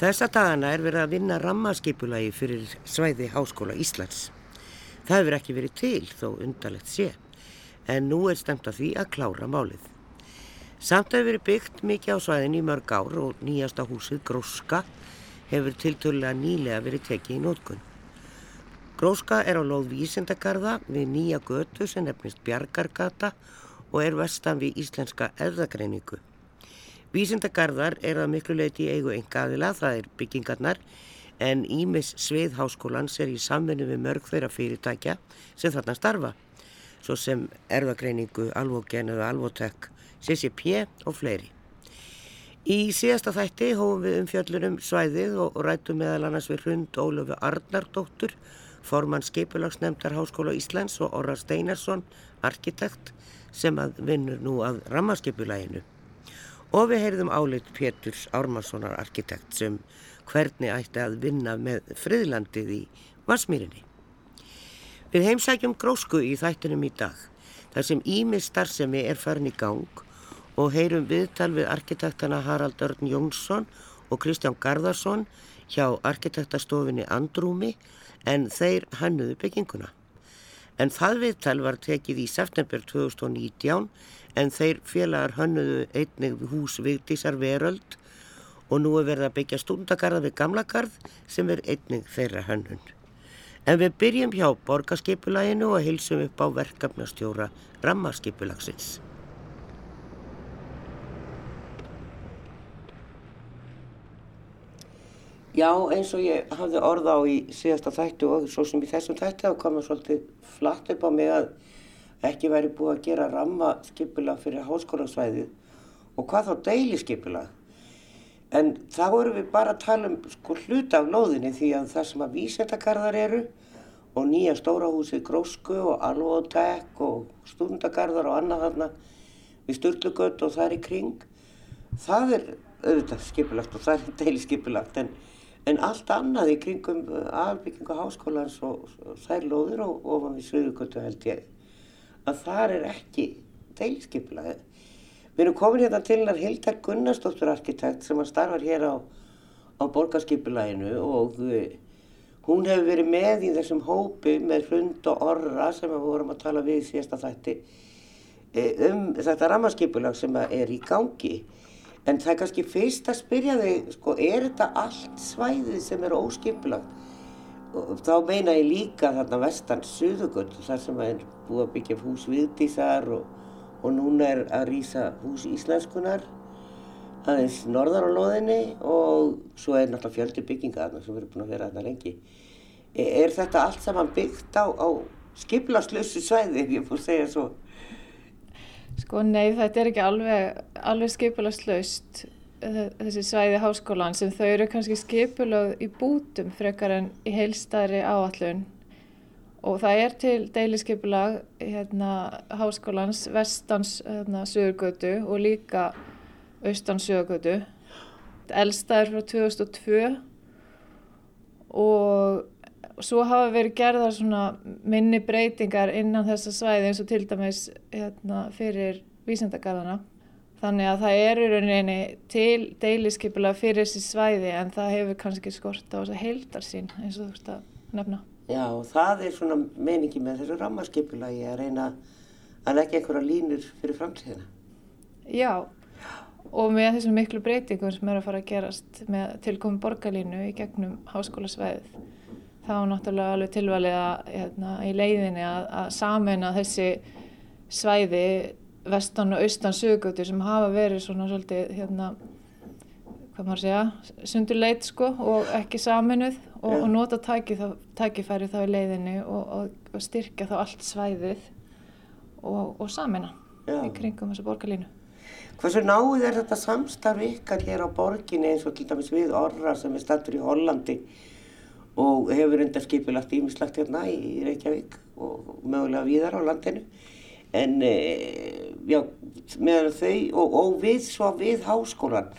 Þessa dagana er verið að vinna rammaskipulagi fyrir svæði Háskóla Íslands. Það hefur ekki verið til þó undarlegt sé, en nú er stemt að því að klára málið. Samt hefur verið byggt mikið á svæðin í mörg ár og nýjasta húsið Gróska hefur tiltölulega nýlega verið tekið í nótkunn. Gróska er á loð vísindagarða við nýja götu sem nefnist Bjargargata og er vestan við íslenska erðagreiningu. Vísindagarðar er að miklu leiti í eigu engaðila, það er byggingarnar, en Ímis Sviðháskólans er í samfunni við mörg þeirra fyrirtækja sem þarna starfa, svo sem erðagreiningu, alvogen eða alvotek, CCP og fleiri. Í síðasta þætti hófum við umfjöllurum svæðið og rættum meðal annars við hrund Ólöfu Arnardóttur, formann Skipulagsnefndar Háskóla Íslands og Orra Steinarsson, arkitekt, sem að vinnur nú að rammarskipulæginu og við heyrðum áleitt Péturs Ármarssonar arkitekt sem hvernig ætti að vinna með friðlandið í Varsmýrinni. Við heimsækjum grósku í þættinum í dag þar sem Ími starfsemi er farin í gang og heyrum viðtal við arkitektana Harald Örn Jónsson og Kristján Garðarsson hjá arkitektastofinni Andrúmi en þeir hannuðu bygginguna. En það viðtal var tekið í september 2019 en þeir félagar hönnuðu einnig hús Vigdísar Veröld og nú er verið að byggja stundagarða við Gamlagarð sem er einnig þeirra hönnun. En við byrjum hjá borgarskipulæginu og hilsum upp á verkefnastjóra rammarskipulagsins. Já, eins og ég hafði orða á í síðasta þættu og svo sem í þessum þættu þá komum svolítið flatt upp á mig að ekki væri búið að gera rammaskipulag fyrir háskólasvæðið og hvað þá deilisskipulag. En þá erum við bara að tala um sko, hluta af lóðinni því að það sem að vísendakarðar eru og nýja stórahúsið Grósku og Alvotek og stundakarðar og annað þarna við Sturlugöld og þar í kring, það er auðvitað skipulagt og það er deilisskipulagt en, en allt annað í kringum aðbyggingu háskólans og, þær lóðir og ofan við Sviðugöldu held ég að þar er ekki deilskipulag. Við erum komin hérna til hennar Hildar Gunnarsdóttur arkitekt sem starfar hér á, á borgarskipulaginu og uh, hún hefur verið með í þessum hópi með hrund og orra sem við vorum að tala við í síðasta þætti uh, um þetta rammarskipulag sem er í gangi. En það er kannski fyrst að spyrja þig, sko, er þetta allt svæðið sem er óskipulagt? Og þá meina ég líka þarna vestan Suðugöld þar sem er búið að byggja hús viðdísar og, og núna er að rýsa hús íslenskunar aðeins norðar á loðinni og svo er náttúrulega fjöldi bygginga þarna sem verður búin að vera þarna lengi. E, er þetta allt saman byggt á, á skiplaslössu svæði ef ég fór að segja svo? Sko nei þetta er ekki alveg, alveg skiplaslaust þessi svæði háskólan sem þau eru kannski skipulögð í bútum frekar en í heilstæðri áallun og það er til deiliskepulag hérna, háskólans vestans hérna, sögurgötu og líka austans sögurgötu elstaður frá 2002 og svo hafa verið gerðar svona minni breytingar innan þessa svæði eins og til dæmis hérna, fyrir vísendagarðana Þannig að það eru rauninni til deiliskeipula fyrir þessi svæði en það hefur kannski skort á þess að heildar sín eins og þú veist að nefna. Já, það er svona meiningi með þessu rammarskipulagi að reyna að leggja einhverja línur fyrir framtíðina. Já, og með þessum miklu breytingum sem er að fara að gerast með tilkomum borgarlínu í gegnum háskólasvæðið þá náttúrulega alveg tilvalið að hérna, í leiðinni að, að samena þessi svæði vestan og austan sögugötur sem hafa verið svona svolítið hérna, hvað maður segja, sundurleit sko og ekki saminuð og, og nota tækifæri þá í leiðinni og, og, og styrkja þá allt svæðið og samina Já. í kringum þessu borgarlínu. Hversu náið er þetta samstarf ykkar hér á borginni eins og til dæmis við Orra sem er stættur í Hollandi og hefur undar skipilagt ímislagt hérna í Reykjavík og mögulega víðar á landinu. En e, já, meðan þau og, og við svo við háskólan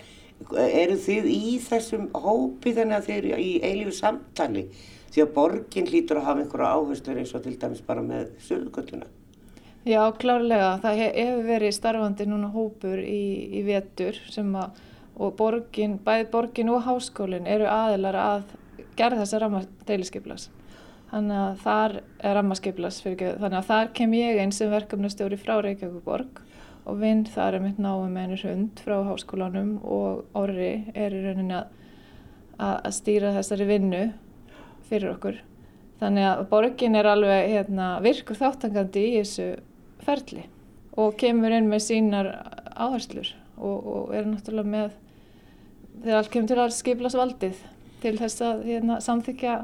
eru þið í þessum hópi þannig að þið eru í eilífu samtali? Því að borgin hlýtur að hafa einhverja áherslu eins og til dæmis bara með sögugölluna Já, klárlega. Það hefur verið starfandi núna hópur í, í vetur sem að borgin, bæði borgin og háskólinn eru aðilar að gera þessa rammadeiliskeiplas. Þannig að þar er ekki, þannig að þar kem ég einn sem verkefnastjóri frá Reykjavíkuborg og vinn þar er mitt náum einur hund frá háskólanum og orri er í rauninni að, að stýra þessari vinnu fyrir okkur. Þannig að borgin er alveg hérna, virkur þáttangandi í þessu ferli og kemur inn með sínar áherslur og, og er náttúrulega með þegar allt kemur til að skiplas valdið til þess að hérna, samþykja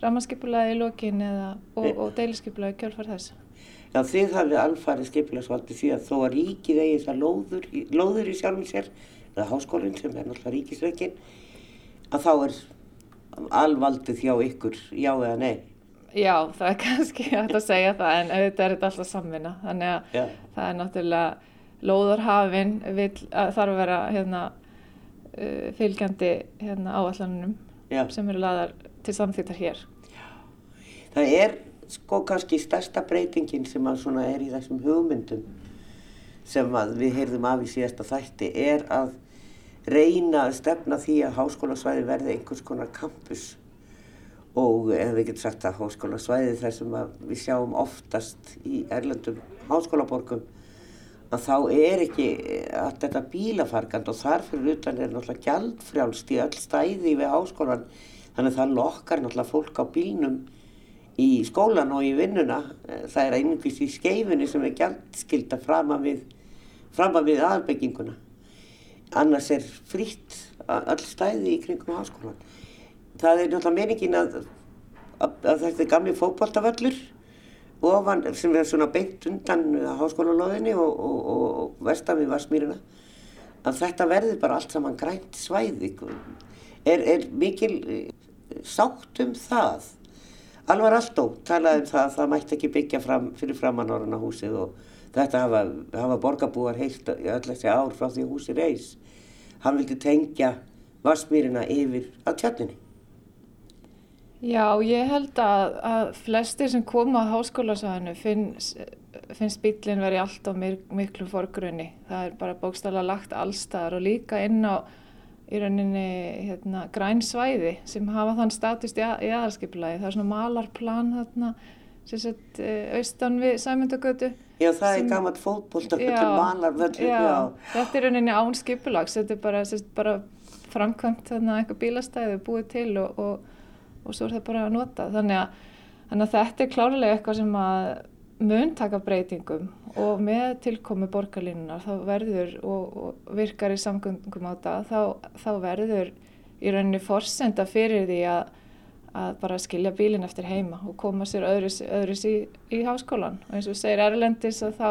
rammarskipulaði í lokin eða, og, og deilisskipulaði kjálfar þess. Já, þið hafið alfarið skipilagsvaldi því að þó að ríkið eigi það lóður, lóður í sjálfum sér, eða háskólinn sem er náttúrulega ríkisveikin, að þá er alvaldið hjá ykkur, já eða nei? Já, það er kannski hægt að segja það en auðvitað er þetta alltaf samvinna þannig að Já. það er náttúrulega lóðarhafinn þarf að vera hérna, uh, fylgjandi hérna, áallanunum sem eru laðar til samþýttar hér. Já. Það er sko kannski stærsta breytingin sem er í þessum hugmyndum sem við heyrðum af í síðasta þætti er að reyna að stefna því að háskólasvæði verði einhvers konar campus og ef við getum sagt að háskólasvæði þar sem við sjáum oftast í erlendum háskólaborgum að þá er ekki allt þetta bílafarkand og þarfur utan er náttúrulega gjaldfrjálst í öll stæði við háskólan þannig að það lokkar náttúrulega fólk á bílnum í skólan og í vinnuna. Það er einhvers í skeifinni sem er gjaldskilda fram að við, við aðalbygginguna. Annars er fritt öll stæði í kringum háskólan það er náttúrulega meningin að, að, að þetta er gamli fókbóltavöllur ofan sem er svona beint undan háskólalóðinni og, og, og vestan við Varsmýruna að þetta verður bara allt saman grænt svæði er, er mikil eh, sátt um það? Alvar Aldó talaði um það að það mætti ekki byggja fram, fyrir framannorðuna húsið og þetta hafa, hafa borgarbúar heilt þessi ár frá því húsið reys hann vildi tengja Varsmýrina yfir á tjarninni Já, ég held að, að flestir sem koma á háskólasvæðinu finnst, finnst bílinn verið alltaf miklu forgrunni. Það er bara bókstala lagt allstaðar og líka inn á í rauninni hérna, grænsvæði sem hafa þann statist í, í aðarskipulagi. Það er svona malarplan þarna, sem sett eh, austan við Sæmyndagötu. Já, það sem, er gammalt fótbolltökk, malarvöldur. Já, já, þetta er rauninni án skipulags, þetta er bara, bara framkvæmt þarna eitthvað bílastæði búið til og, og og svo er það bara að nota þannig að, þannig að þetta er klárlega eitthvað sem að mun taka breytingum og með tilkomi borgarlínunar þá verður og, og virkar í samgöngum á það þá, þá verður í rauninni forsenda fyrir því að, að bara skilja bílinn eftir heima og koma sér öðris, öðris í, í háskólan og eins og segir Erlendis að þá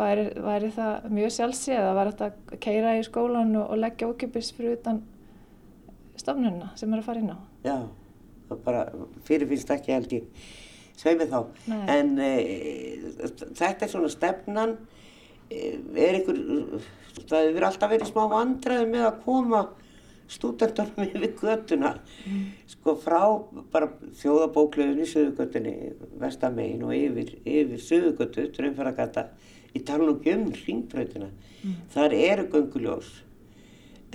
væri, væri það mjög sjálfsíð að vera að keira í skólan og, og leggja okkipis fyrir utan stofnunna sem er að fara inn á. Já það bara fyrirfinnst ekki held ég sveimið þá Nei. en e, þetta er svona stefnan e, er einhver það hefur alltaf verið smá vandraði með að koma stúdentunum yfir göttuna mm. sko frá bara þjóðabóklöðun í söðugöttunni vestamegin og yfir, yfir söðugöttu dröymfæragata í talunum um ringbröðina mm. þar eru gönguljós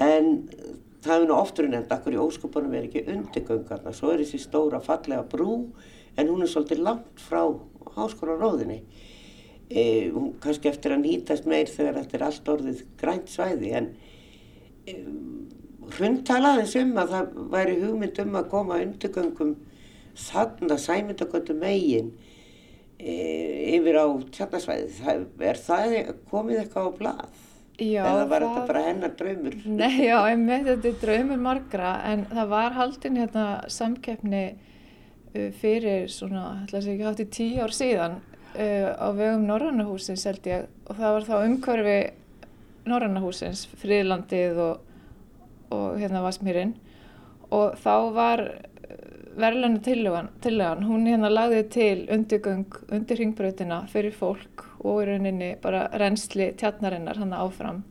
en það er nú oftur en enda akkur í óskopunum er ekki undirgöngarna svo er þessi stóra fallega brú en hún er svolítið langt frá háskólaróðinni e, hún kannski eftir að nýtast meir þegar þetta er allt orðið grænt svæði en e, hrundtalaði sem að það væri hugmynd um að koma undirgöngum þannig að sæmyndagötu megin e, yfir á tjarnasvæði er það komið eitthvað á blað? Já, eða var það... þetta bara hennar draumur? Nei, já, einmitt, þetta er draumur margra en það var haldinn hérna samkeppni uh, fyrir svona, ætla að segja ekki hátt í tíu ár síðan uh, á vegum Norrannahúsins held ég og það var þá umhverfi Norrannahúsins, Fríðlandið og, og hérna Vasmýrin og þá var verðlanu tillegan, hún hérna lagði til undirgöng, undir hringbröðina fyrir fólk og í rauninni bara reynsli tjarnarinnar hann áfram.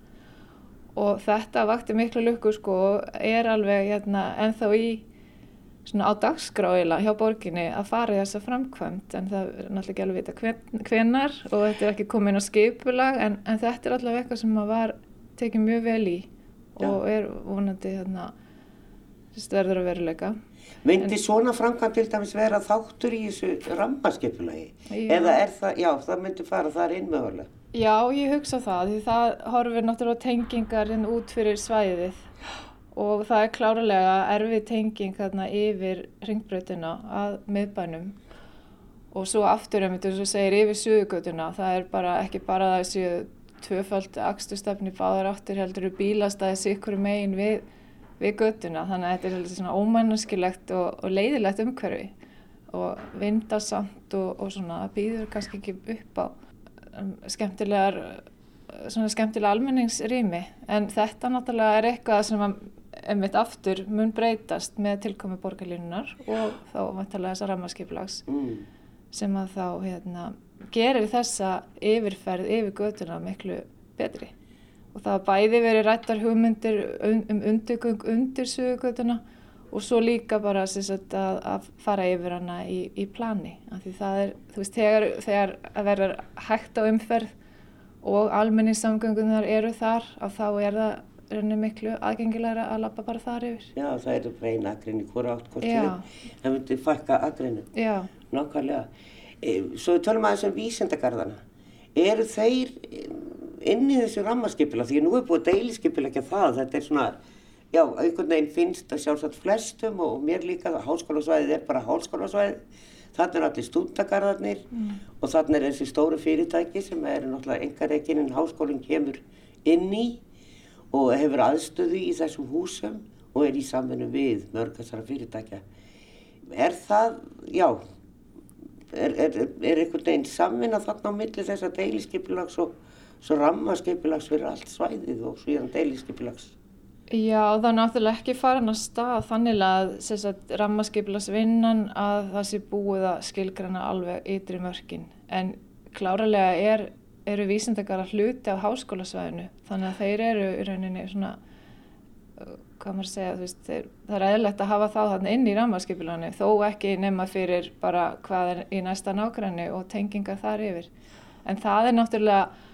Og þetta vakti miklu lukku sko og er alveg hérna ennþá í svona á dagskráila hjá borginni að fara í þessa framkvæmt en það er náttúrulega ekki alveg vita hven, hvenar og þetta er ekki komin á skipulag en, en þetta er allavega eitthvað sem var tekið mjög vel í og er vonandi þarna verður að veruleika. Myndi svona framkvæm til dæmis vera þáttur í þessu rammaskipulagi? Eða er það, já, það myndi fara þar inn mögulega? Já, ég hugsa það, því það horfir náttúrulega tengingarinn út fyrir svæðið og það er kláralega erfið tenging þarna yfir ringbröðuna að miðbænum og svo aftur, ef þú segir yfir suðugötuna, það er bara ekki bara þessi tvöfald axturstafni báðar áttir heldur bílastæðis ykkur megin við við göttuna þannig að þetta er svona ómannskilegt og, og leiðilegt umhverfi. Og vindasamt og, og svona býður kannski ekki upp á um, skemmtilegar svona skemmtilega almenningsrými. En þetta náttúrulega er eitthvað sem að einmitt aftur mun breytast með tilkomi borgarlínunar og þá vantarlega þessa rammarskiplags mm. sem að þá hérna, gerir þessa yfirferð yfir göttuna miklu betri og það bæði verið rættar hugmyndir um undirgöng undir sögugötuna og svo líka bara sagt, að, að fara yfir hana í, í plani. Því það er, þú veist, þegar, þegar að vera hægt á umferð og almenningssamgöngunar eru þar, að þá er það rauninni miklu aðgengilegra að lappa bara þar yfir. Já, það eru agrinn í hvora átt kortinu. Það myndi fækka agrinu. Já. Nákvæmlega. E, svo við tölum aðeins um vísendagarðana. Eru þeir inn í þessu rammarskipila því nú er búið deilisskipila ekki að það þetta er svona, já, einhvern veginn finnst að sjálfsagt flestum og mér líka að háskólasvæðið er bara háskólasvæðið þannig er allir stúndagarðarnir mm. og þannig er þessi stóru fyrirtæki sem er náttúrulega engareikinn en háskólinn kemur inn í og hefur aðstöðu í þessum húsum og er í samfunnu við mörg þessara fyrirtækja er það, já er, er, er einhvern veginn samfunna þarna á milli þess að deilisskipilags og svo rammaskipilags fyrir allt svæðið og síðan deilisskipilags. Já, það er náttúrulega ekki farin að stað þannig að rammaskipilagsvinnan að það sé búið að skilgrana alveg ytri mörkin en kláralega er, eru vísendakara hluti á háskólasvæðinu þannig að þeir eru í rauninni svona hvað maður segja, veist, þeir, það er eðlert að hafa þá þarna inn í rammarskipilanu þó ekki nema fyrir bara hvað er í næsta nákvæmni og tenginga þar yfir en það er náttúrulega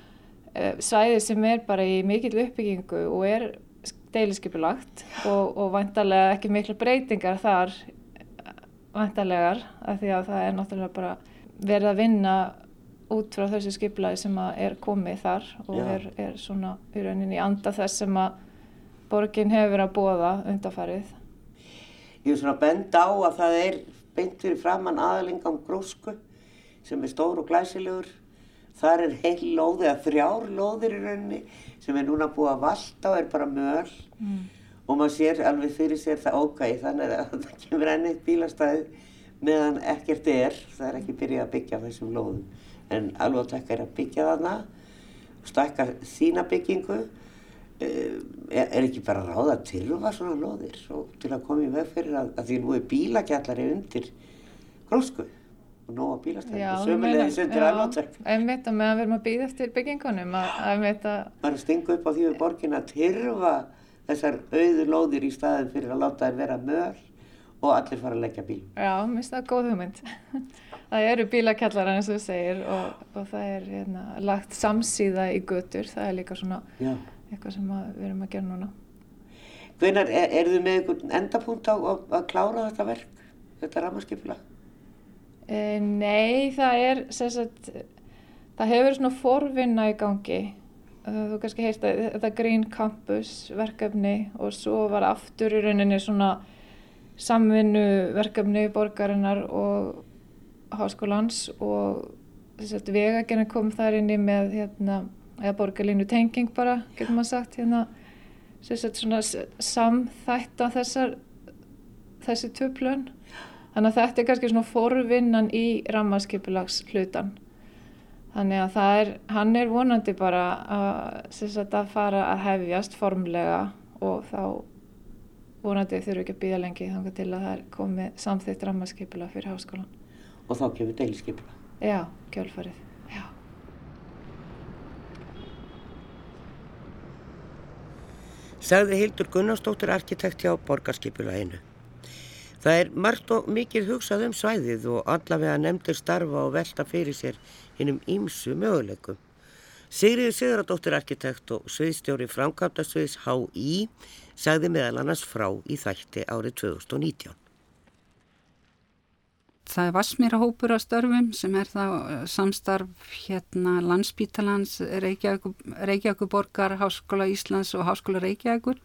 svæði sem er bara í mikill uppbyggingu og er deiliskeipulagt og, og vantarlega ekki miklu breytingar þar vantarlegar af því að það er náttúrulega bara verið að vinna út frá þessu skipulagi sem er komið þar og er, er svona í rauninni anda þess sem að borgin hefur að bóða undarfarið. Ég er svona bend á að það er beint fyrir framann aðalingam grósku sem er stór og glæsilegur þar er heil lóði að þrjár lóðir í rauninni sem er núna búið að valda og er bara möl. Mm. og maður sér alveg fyrir sér það ógæði þannig að það kemur ennið bílastæði meðan ekkert er. Það er ekki byrjað að byggja þessum lóðum. En alveg er að byggja þarna stakka sína byggingu. Eh, er, er ekki bara ráða að tilva svona lóðir til að koma í vegferðir að, að því nú er bílakjallari undir gróskuð og nóga bílastæði sömulegðis undir alvátverk einmitt að meðan við erum að býða eftir byggingunum bara stingu upp á því við borgin að tyrfa þessar auðu lóðir í staðin fyrir að láta þær vera möl og allir fara að leggja bíl. Já, minnst það er góð hugmynd. Það eru bílakjallar eins og þú segir og, og það er hérna, lagt samsíða í götur, það er líka svona Já. eitthvað sem við erum að gera núna. Hvenar, er, er þið með einhvern endapunkt á að, að klára þetta verk, þetta ramarskipula? Uh, nei, það er sagt, það hefur svona forvinna í gangi. Uh, þú kannski heist að þetta Green Campus verkefni og svo var aftur í rauninni svona samvinnu verkefni borgarinnar og háskólans og sagt, vegagerðin kom þar inni með hérna, eða borgarlínu tenging bara, getur maður sagt hérna, sagt, svona samþætta þessar þessi töflun Þannig að þetta er kannski svona forvinnan í rammarskipulags hlutan. Þannig að það er, hann er vonandi bara að, að fara að hefjast formlega og þá vonandi þurfu ekki að býða lengi þannig til að það er komið samþýtt rammarskipula fyrir háskólan. Og þá kemur deilisskipula? Já, kjálfarið. Já. Sagði Hildur Gunnarsdóttir arkitekt hjá Borgarskipula einu. Það er margt og mikið hugsað um svæðið og allavega nefndir starfa og velta fyrir sér hinnum ímsu möguleikum. Sigriður Sigurðardóttir arkitekt og sviðstjóri framkvæmtasviðs HÍ sagði meðal annars frá í þætti árið 2019. Það er Vasmíra hópur af störfum sem er þá eh, samstarf hérna landsbítalans Reykjavíkuborgar, Háskóla Íslands og Háskóla Reykjavíkur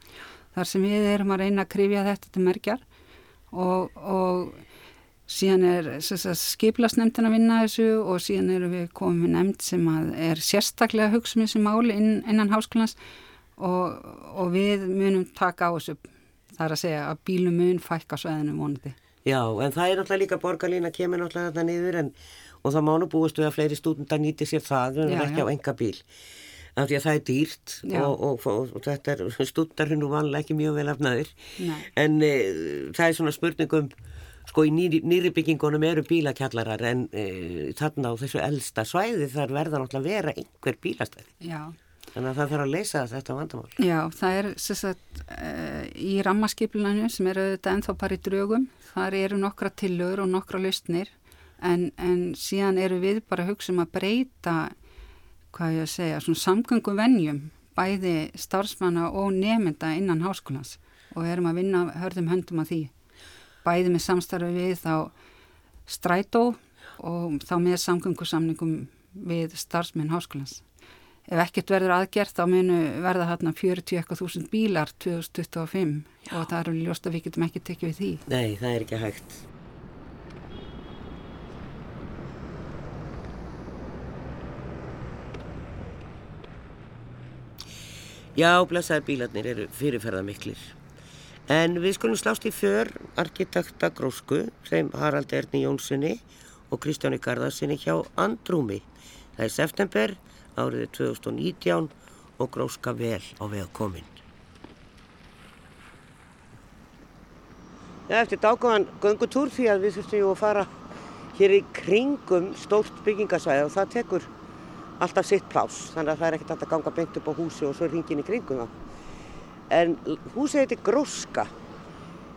þar sem við erum að reyna að krifja þetta til merkjar og, og síðan er skiplasnemndin að vinna þessu og síðan erum við komið nefnd sem er sérstaklega hugsa um þessu máli inn, innan háskólans og, og við munum taka á þessu þar að segja að bílum mun fækka sveðinu vonandi. Já, en það er náttúrulega líka borgarlína kemur náttúrulega þetta niður en, og það mánu búist við að fleiri stúdendar nýti sér það en ekki já. á enga bíl af því að það er dýrt og, og, og, og þetta er stúdendar hún vanlega ekki mjög vel afnaður en e, það er svona spurningum sko í nýri, nýri byggingunum eru bílakjallarar en e, þarna á þessu eldsta svæði þar verða náttúrulega að vera einhver bílastæði. Já. Þannig að það þarf að leysa þetta vandamál. Já, það er sagt, e, í rammaskiplunanu sem eru þetta ennþá í drögum, þar eru nokkra tillögur og nokkra lausnir en, en síðan eru við bara að hugsa um að breyta, hvað ég að segja, svona samgöngum vennjum, bæði starfsmanna og nefnda innan háskólans og erum að vinna hörðum höndum að því bæði með samstarfi við þá strætó og þá með samgöngusamningum við starfsmenn háskólans. Ef ekkert verður aðgert þá munu verða hérna 40.000 bílar 2025 Já. og það eru ljóst að við getum ekki tekið við því. Nei, það er ekki hægt. Já, blessaði bílarnir eru fyrirferða miklir. En við skulum slást í för arkitekta Grósku, þeim Harald Erni Jónssoni og Kristjáni Garðarsinni hjá Andrúmi. Það er september árið 2019 og Gróska vel á vega kominn. Ja, eftir dágóðan göngutúr því að við þurftum jú að fara hér í kringum stórt byggingasvæði og það tekur alltaf sitt plás. Þannig að það er ekkert alltaf að ganga beint upp á húsi og svo er hringin í kringum það en húsið heitir Gróska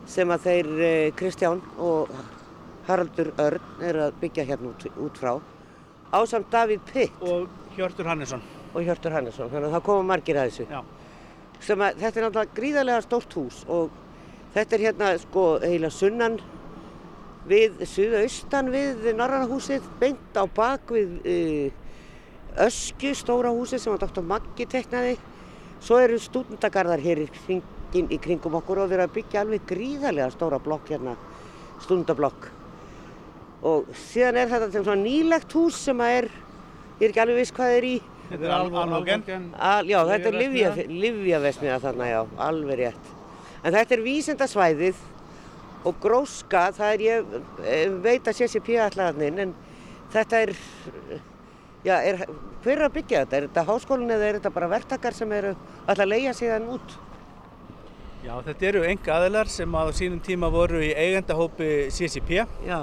sem að þeir eh, Kristján og Haraldur Örn er að byggja hérna út, út frá ásamt Davíð Pitt. Og Hjörtur Hannesson. Og Hjörtur Hannesson, þannig að það koma margir að þessu. Að, þetta er náttúrulega gríðarlega stórt hús og þetta er hérna sko heila sunnan við suðaustan við Norrannahúsið beint á bak við uh, Öskju, stóra húsið sem að Dr. Maggi teknaði Svo eru stúdendagarðar hér í, kringin, í kringum okkur og við erum að byggja alveg gríðarlega stóra blokk hérna, stundablokk. Og síðan er þetta svona nýlegt hús sem að er, ég er ekki alveg viss hvað er í. Þetta er alvogen? Al, já, þetta er livjavesmiða þarna, já, alveg rétt. En þetta er vísendasvæðið og gróska, það er, ég veit að sé sér píðallarinn, en þetta er já, er, hver er að byggja þetta? Er þetta háskólinn eða er þetta bara verktakar sem eru alltaf að leia síðan út? Já, þetta eru enga aðilar sem á sínum tíma voru í eigendahópi CCP já.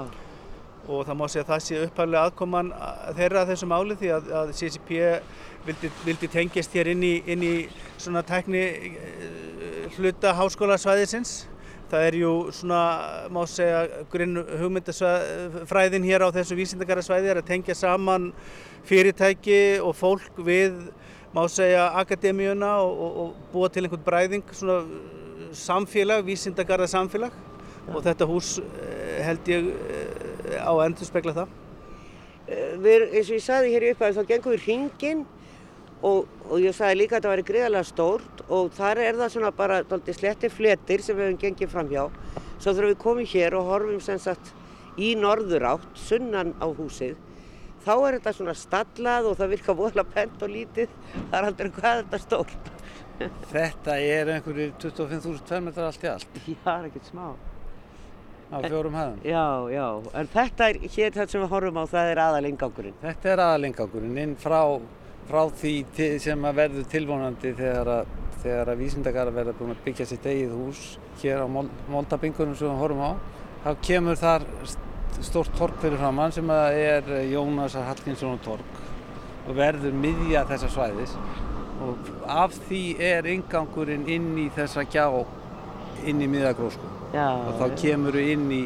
og það má segja að það sé upphæflega aðkoman þeirra að þessu máli því að, að CCP vildi, vildi tengjast hér inn í, inn í svona tækni eh, hluta háskólasvæðisins Það er jú svona, má segja, grunn hugmyndafræðin hér á þessu vísindakarasvæði er að tengja saman fyrirtæki og fólk við, má segja, akademíuna og, og, og búa til einhvern bræðing, svona samfélag, vísindakarða samfélag ja. og þetta hús eh, held ég eh, á endur spekla það. Eh, við, eins og ég saði hér upp að þá gengum við hringin og, og ég sagði líka að þetta væri greiðalega stórt og þar er það svona bara sletti fletir sem við hefum gengið fram hjá. Svo þurfum við komið hér og horfum sem sagt í norður átt sunnan á húsið. Þá er þetta svona stallað og það virka voðla pent og lítið. Það er aldrei hvað þetta stórt. Þetta er einhverju 25.000 fermetrar allt í allt. Já, það er ekkert smá. Á fjórum hæðum. Já, já, en þetta er hér þetta sem við horfum á, það er aðalengangurinn Þetta er aðalengangurinn inn frá frá því sem að verður tilvonandi þegar að, þegar að vísindakara verða búin að byggja sitt eigið hús hér á Moldabingunum sem við horfum á þá kemur þar stórt tork fyrir framann sem er Jónasar Hallgrímsson tork og verður miðja þessa svæðis. Og af því er ingangurinn inn í þessa gjá inn í miðagrósku. Og þá kemur við inn í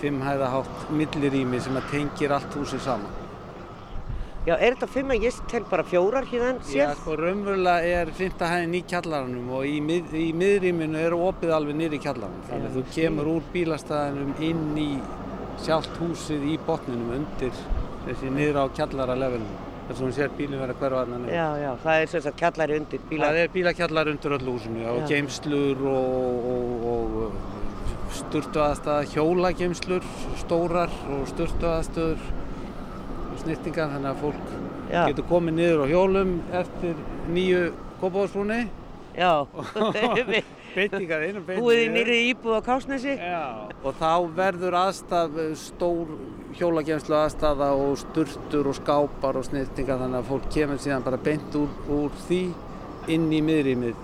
fimmhæðahátt millirými sem að tengir allt húsið saman Já, er þetta fimm að ég tel bara fjórar hérna Já, sér? sko, raunverulega er fymta hæðin í kjallaranum og í, mið, í miðrýminu er opið alveg í kjallaranum. Þannig að þú kemur úr bílastæðinum inn í sjálft húsið í botninum undir þessi niður á kjallaralevelinu. Þess að hún sér bílinn vera hverfa þarna niður. Já, já, það er sagt kjallari undir bíla. Það er bílakjallar undir öllu húsinu og Já. geimslur og, og, og sturtu aðstæða, hjólageimslur, stórar og sturtu snirtingar þannig að fólk Já, getur komið niður á hjólum eftir nýju kópáðsbrúni já. beitingar inn og Búið í nýri íbúð á Kásnesi. Já. og þá verður aðstaf stór hjólageimslu aðstafa og sturtur og skápar og snirtingar þannig að fólk kemur síðan bara beint úr, úr því inn í miðrýmið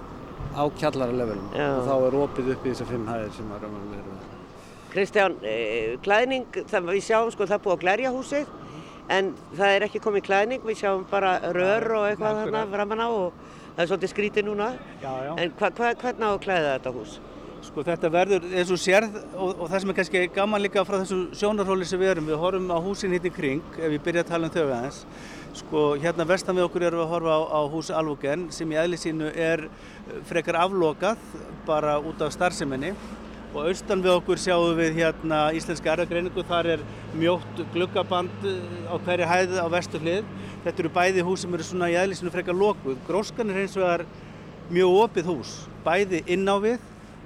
á kjallaralevelum Já. og þá er opið upp í þessar fimm hæðir sem að eru þarna. Kristján, eh, klæðning, það, við sjáum sko það búið að glærja húsið en það er ekki komið klæðning, við sjáum bara rör og eitthvað þarna framan á og það er svolítið skrítið núna. Já, já. En hva, hva, hvernig á að klæða þetta hús? Sko þetta verður eins og sérð og, og það sem er kannski gaman líka frá þessu sjónarhóli sem við erum, við horfum á húsin hitt í kring ef ég byrja að tala um þau aðeins. Sko hérna vestan við okkur erum við að horfa á, á hús Alvogen sem í eðli sínu er frekar aflokað bara út af starfseminni og austan við okkur sjáum við hérna Íslenska erðagreiningu, þar er mjótt gluggaband eh, á hverju hæð á vestu hlið. Þetta eru bæði hús sem eru svona í eðli sínu frekar lokuð. Gróskan er eins og það er mjög opið hús, bæði inn á við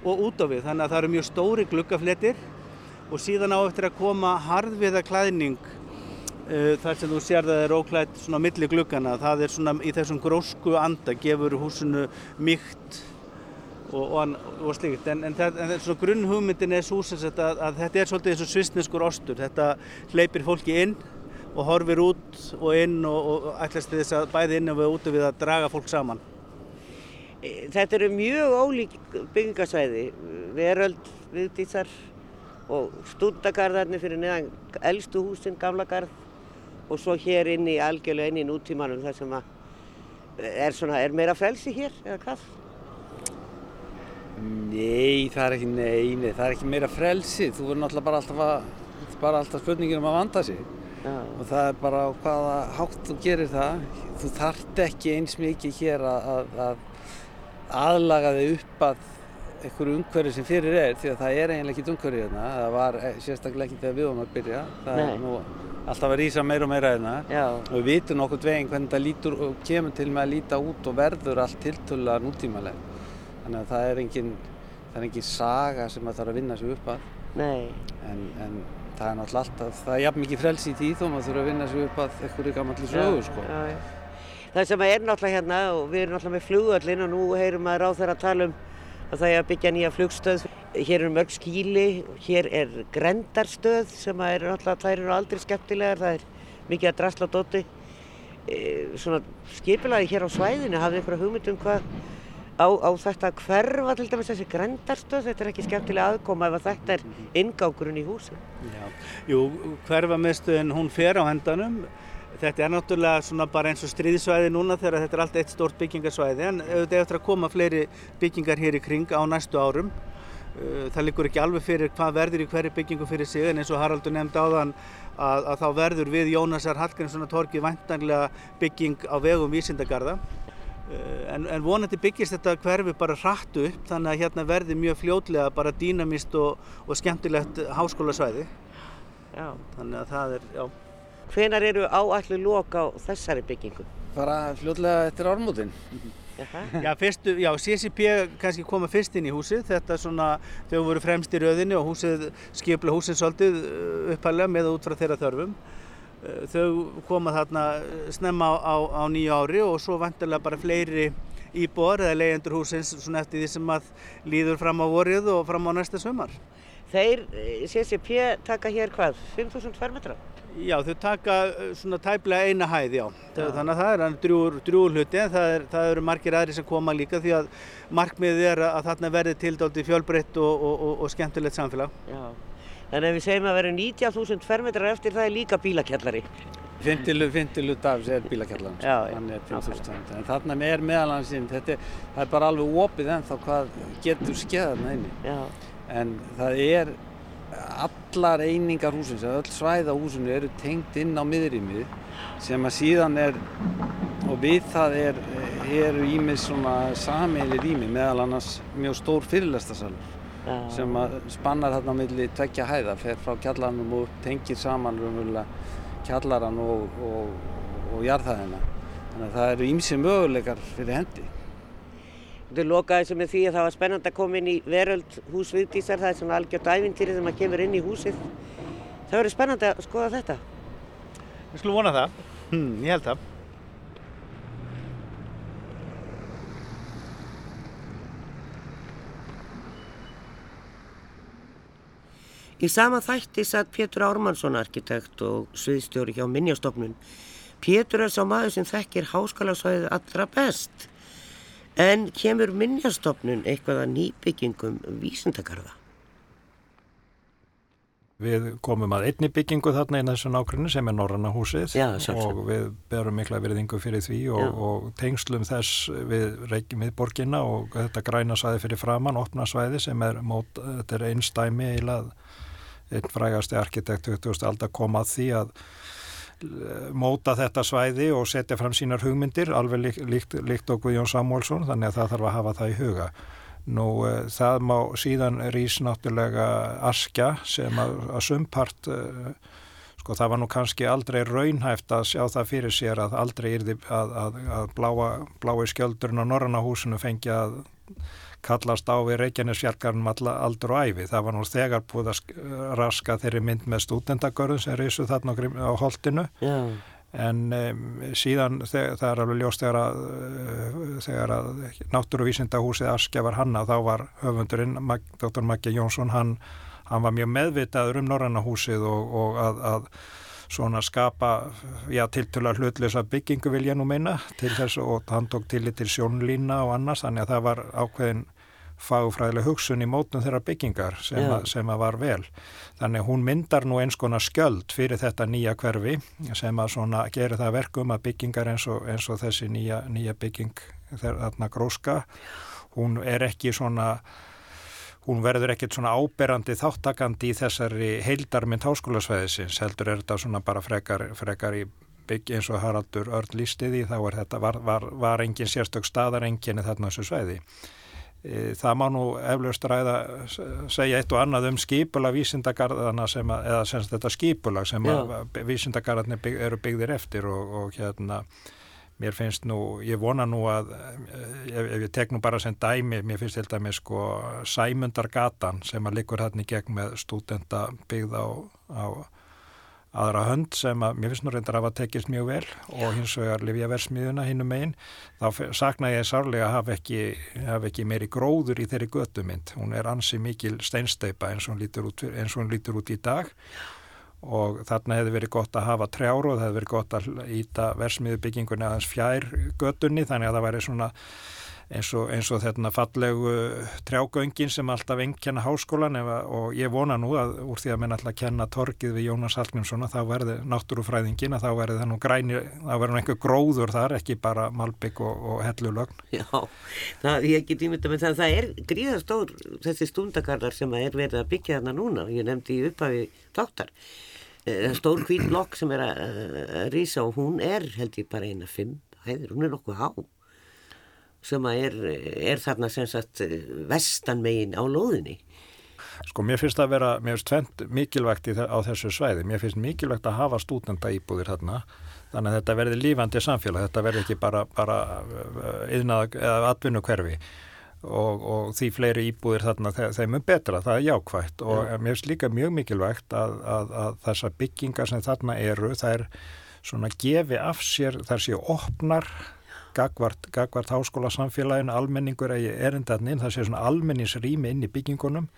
og út á við þannig að það eru mjög stóri gluggafletir og síðan á eftir að koma harðviða klæðning uh, þar sem þú sér það er óklætt svona á milli gluggana það er svona í þessum grósku anda gefur húsinu mýkt og, og, og slíkt. En, en, það, en svona grunnhugmyndin er svo að, að þetta er svolítið eins og svissneskur ostur. Þetta hleypir fólki inn og horfir út og inn og, og ætlast þess að bæði inn og við út við að draga fólk saman. Eh, Þetta eru mjög ólík byggingasvæði, veröld, viðdísar og stúndagarðarnir fyrir neðan elstu húsin, gamla garð og svo hér inn í algjörlega inn í nútímanum þar sem að er, svona, er meira frelsi hér eða hvað? Nei, það er ekki, nei, nei, það er ekki meira frelsi. Þú verður náttúrulega bara alltaf að, þetta er bara alltaf spurningin um að vanda sig. Já, Og það er bara á hvaða hátt þú gerir það. Þú þart ekki eins mikið hér að, að, að aðlaga þig upp að einhverju umhverju sem fyrir er því að það er eiginlega ekkert umhverju hérna. Það var eh, sérstaklega ekki þegar við varum að byrja. Það Nei. er nú alltaf að rýsa meira og meira hérna. já, Og við vitum nokkur veginn hvernig það lítur og kemur til með að líta út og verður allt tiltölulega nútímalega. Þannig að það er engin, það er engin saga sem að þarf að vinna sig upp að. nei, En, en það er náttúrulega alltaf, það er jafn mikið frelsi í því þó maður þurfa að vinna sig upp að einhverju gammalli sögu sko. já, já. Það sem er náttúrulega hérna og við erum náttúrulega með flugvöllin og nú heyrum maður á þeirra að tala um að það er að byggja nýja flugstöð. Hér eru mörg skýli, hér er grendarstöð sem er náttúrulega, þær eru aldrei skemmtilegar, það er mikið að drasla dóti. E, svona skipilagi hér á svæðinu, hafði einhverja hugmynd um hvað á, á þetta að hverfa til dæmis þessi grendarstöð, þetta er ekki skemmtilega aðkoma ef að þetta er inngangurinn í húsi. Já. Jú, hverfamiðstöðin hún fer á hendanum. Þetta er náttúrulega svona bara eins og stríðsvæði núna þegar þetta er allt eitt stórt byggingarsvæði en auðvitað eftir að koma fleiri byggingar hér í kring á næstu árum. Uh, Það liggur ekki alveg fyrir hvað verður í hverju byggingu fyrir sig en eins og Haraldur nefndi áðan að, að þá verður við Jónasar Hallgrímssonar torkið væntanlega bygging á vegum vísindagarða. Uh, En, en vonandi byggist þetta hverfi bara hratt upp þannig að hérna verði mjög fljótlega bara dýnamist og, og skemmtilegt háskólasvæði. Já. Þannig að það er, já. Hvenar eru áallu lok á þessari byggingu? Bara fljótlega eftir ármótin. Jaha. Já, fyrstu, já, CCP kannski koma fyrst inn í húsið, þetta svona, þau voru fremst í röðinni og húsið, skipla húsið svolítið uh, upphælega með og út frá þeirra þörfum. Uh, Þau koma þarna uh, snemma á, á, á nýju ári og svo vantilega bara fleiri íbúar eða leyendur húsins svona eftir því sem að líður fram á vorið og fram á næsta sömar. Þeir, eh, CCP, taka hér hvað? 5.000 fermetra? Já, þau taka svona tæplega eina hæð, já. já. Þannig að það er hann drjúur, drjúur hluti en það, er, það eru margir aðri sem koma líka því að markmiðið er að þarna verði tildáldi fjölbreytt og, og, og, og skemmtilegt samfélag. Já. Þannig að við segjum að vera 19.000 fermetrar eftir það er líka bílakjallari. Fintilu, fintilu dafs er bílakjallan, Já, já, hann er 5.000 En þarna er meðalansinn, þetta er, er bara alveg opið ennþá hvað getur skeðað inni. Já. En það er allar einingar húsins, öll svæða húsinu eru tengt inn á miðrýmið sem að síðan er og við það er, eru ímis svona sameilir rými meðal annars mjög stór fyrirlestasalur ja. sem að spannar þarna millir tveggja hæða, fer frá kjallarnum og tengir saman raunverulega kjallaran og, og, og jarðhæðina. Þannig að það eru ímsi möguleikar fyrir hendi. Þú lokaði þessu með því að það var spennand að koma inn í veröld hús Vigdísar, það er svona algjört ævintýri þegar maður kemur inn í húsið. Það verður spennand að skoða þetta. Við skulum vona það, hm, ég held það. Í sama þætti satt Pétur Ármannsson arkitekt og sviðstjóri hjá Minjastofnun. Pétur er sá maður sem þekkir háskalagsvæðið allra best. En kemur Minjastofnun eitthvað að nýbyggingum vísindakarða? Við komum að einni byggingu þarna í þessu nákvæmni sem er Norranna húsið Já, og við berum mikla veriðingu fyrir því og, og tengslum þess við reykjum við borginna og þetta græna svæði fyrir framann, opna svæði sem er, mót, þetta er einstæmi eilað einn frægasti arkitekt 20. aldar kom að því að eh, móta þetta svæði og setja fram sínar hugmyndir alveg líkt, líkt, líkt og Guðjón Samúlsson þannig að það þarf að hafa það í huga nú uh, það má síðan rýs náttúrulega askja sem að, að sumpart uh, sko það var nú kannski aldrei raunhæft að sjá það fyrir sér að aldrei yrði að, að, að bláa, blái skjöldurinn á Norrannahúsinu fengi að kallast á við Reykjanesfjarkarnum aldur og æfi. Það var nú þegar búið að raska þeirri mynd með stúdendagörðum sem reysu þarna á holdinu Já. en um, síðan það er alveg ljóst þegar að, þegar að náttúruvísindahúsið Askja var hanna þá var höfundurinn Dr. Maggi Jónsson hann, hann var mjög meðvitaður um Norrannahúsið og, og að, að svona skapa, já, tiltula hlutlösa byggingu vil ég nú meina til þess og hann tók til til sjónlína og annars, þannig að það var ákveðin fagfræðileg hugsun í mótun þeirra byggingar sem, a, sem að var vel. Þannig að hún myndar nú eins konar skjöld fyrir þetta nýja hverfi sem að svona gerir það verkum að byggingar eins og, eins og þessi nýja, nýja bygging þarna gróska, hún er ekki svona hún verður ekkert svona áberandi þáttakandi í þessari heildarmynd háskólasvæðisins, heldur er þetta svona bara frekar, frekar í byggi eins og Haraldur Örn lístiði, þá er þetta var, var, var engin sérstök staðar engin þarna þessu svæði. E, það má nú eflaust ræða segja eitt og annað um skipula vísindagarðana sem að, eða semst þetta skipula sem að vísindagarðarnir bygg, eru byggðir eftir og, og hérna mér finnst nú, ég vona nú að ef, ef ég tek nú bara sem dæmi mér finnst til dæmi sko Sæmundargatan sem að likur hérna í gegn með stúdenda byggð á, á aðra hönd sem að mér finnst nú reyndar að hafa tekist mjög vel og hins vegar lifja versmiðuna hinnum megin þá sakna ég sárlega að hafa ekki, hafa ekki meiri gróður í þeirri göttumind hún er ansi mikil steinsteipa eins og hún lítur út, hún lítur út í dag. Og þarna hefði verið gott að hafa trjáru og það hefði verið gott að íta versmiðu byggingunni aðeins fjær göttunni þannig að það væri svona eins og, eins og þetta fallegu trjágöngin sem alltaf engkenna háskólan efa, og ég vona nú að úr því að menn alltaf kenna torkið við Jónas Hallgrímsson þá verði náttúrufræðingin að þá verði það nú græni, þá verði nú einhver gróður þar ekki bara malbygg og, og hellulögn. Já, það, ég get ímynda með það það er gríðastór þessi stundakarlar sem er verið að byggja þarna núna ég nefndi upphafi þáttar. Eh, stór hvít blokk sem er að rýsa og hún er held ég bara eina fimm hæðir, hún er nokkuð há sem er, er þarna sem sagt vestanmegin á lóðinni. Sko mér finnst það að vera, mér finnst tvent mikilvægt á þessu svæði, mér finnst mikilvægt að hafa stúdenda íbúðir þarna þannig að þetta verði lífandi samfélag, þetta verði ekki bara, bara yðnað eða atvinnu hverfi og, og því fleiri íbúðir þarna þeim er betra, það er jákvægt og ja. mér finnst líka mjög mikilvægt að, að, að þessar byggingar sem þarna eru, það er svona gefi af sér, þar séu opnar gagvart, gagvart háskóla samfélaginu, almenningur eða erindarninn, það sé svona almenningsrými inn í byggingunum.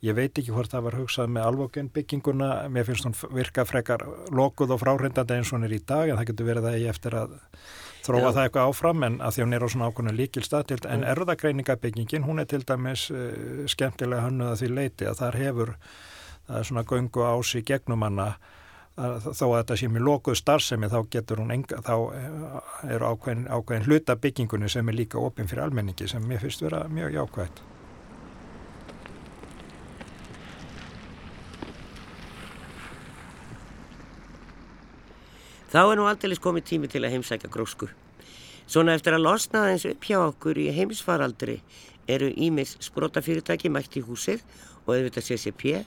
Ég veit ekki hvort það var hugsað með alvokun bygginguna, mér finnst hún virka frekar lokuð og fráhrindandi eins og hún er í dag en það getur verið það ég eftir að þróa Já. það eitthvað áfram en að því hún er á svona ákvönu líkilstað en erðagreiningabyggingin hún er til dæmis uh, skemmtilega hannuð að því leiti að þar hefur það er svona göngu ási gegnum hana þó að þetta sé mjög lokuð starfsemi þá getur hún enga, þá eh, eru ákveðin, ákveðin hluta byggingunni sem er líka opinn fyrir almenningi sem mér finnst vera mjög jákvægt. Þá er nú aldrei komið tími til að heimsækja grósku. Svona eftir að losna aðeins upp hjá okkur í heimsfaraldri eru Ímis sprótafyrirtæki mætt í húsið og auðvitað CCP,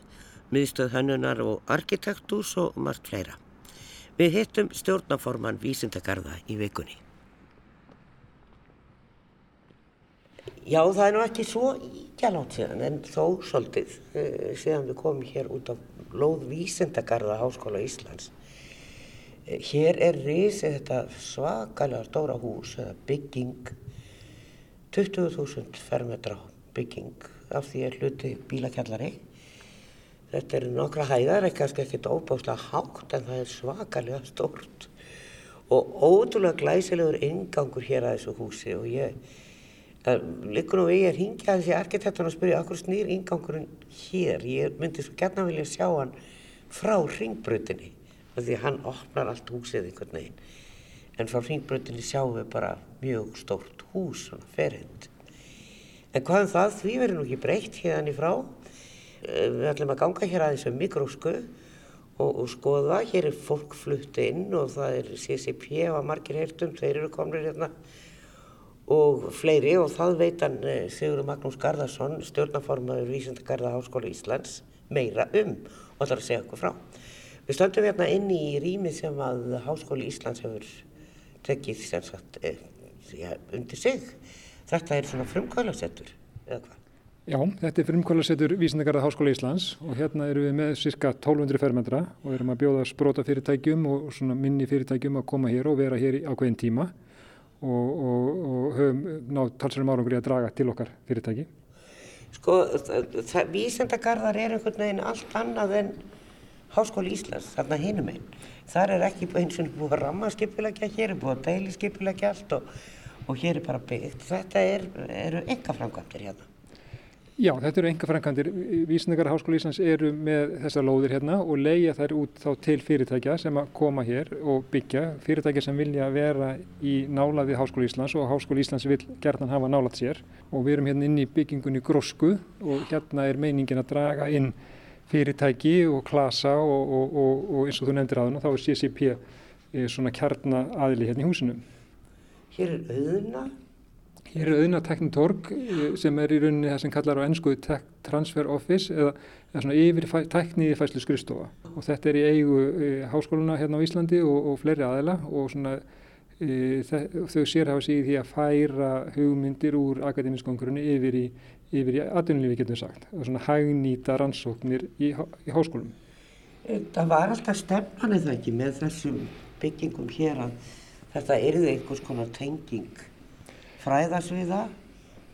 miðstöð hönnunar og arkitektús og margt fleira. Við hittum stjórnaforman Vísindagarða í vikunni. Já, það er nú ekki svo íkjalátt síðan en þó svolítið uh, síðan við komum hér út á lóð Vísindagarða Háskóla Íslands. Uh, hér er risið þetta svakalega stóra hús, eða bygging, 20.000 fermetra bygging af því er hluti bílakjallari. Þetta eru nokkra hæðar, kannski ekkert óbáslega hátt en það er svakalega stórt og ótrúlega glæsilegur ingangur hér að þessu húsi og ég Liggur nú við ég að ringja þessi arkitektan og spyrja okkur snýr ingangurinn hér. Ég myndi svo gætna vilja sjá hann frá ringbröðinni því hann opnar allt húsið einhvern veginn. En frá ringbröðinni sjáum við bara mjög stórt hús, svona ferhind. En hvað um það? Því verður nú ekki breytt hérna í frá. Við ætlum að ganga hér aðeins um mikrósku og, og skoða. Hér er fólk flutt inn og það er CCP og margir heyrtum, þeir eru komnir hérna og fleiri og það veit hann eh, Sigurður Magnús Garðarsson, stjórnaformaður Vísindagarða Háskóla Íslands meira um og er að segja okkur frá. Við stöndum hérna inn í rými sem að Háskóli Íslands hefur tekið sem sagt eh, ja, undir sig. Þetta er svona frumkvælarsettur eða hvað? Já, þetta er frumkvælarsettur Vísindagarða Háskóla Íslands og hérna eru við með cirka 1200 fermetra og erum að bjóða spróta fyrirtækjum og minni fyrirtækjum að koma hér og vera hér á hvern tíma og, og, og höfum nátt talsverðum árangur í að draga til okkar fyrirtæki. Sko, vísendagarðar er einhvern veginn allt annað en Háskóli Íslands, þarna hinum einn. Þar er ekki eins og búið að ramma skipilegja, hér er búið að deili skipilegja allt og, og hér er bara byggt. Þetta er, eru enga framkvæmdir hérna. Já, þetta eru enga framkvæmdir. Vísendingar Háskóla Íslands eru með þessar lóðir hérna og leia þær út þá til fyrirtækja sem að koma hér og byggja. Fyrirtækja sem vilja vera í nálaði Háskóla Íslands og Háskóla Íslands vil gerðan hafa nálat sér. Og við erum hérna inn í byggingunni Grósku og hérna er meiningin að draga inn fyrirtæki og klasa og, og, og, og eins og þú nefndir aðun og þá er CCP eh, svona kjarnaðili hérna í húsinu. Hér er auðuna Hér er auðna teknitorg eh, sem er í rauninni það sem kallar á ennsku transfer office eða, eða svona yfir tekniði fæslu skrifstofa og þetta er í eigu e, háskóluna hérna á Íslandi og, og fleiri aðela og svona e, þau sérhafa sig í því að færa hugmyndir úr akademiskongurinu yfir í, yfir í atvinnulífi getur sagt og svona hagnýta rannsóknir í, í háskólum. Það var alltaf stefnan eða ekki með þessum byggingum hér að þetta erði einhvers konar tenging fræðarsviða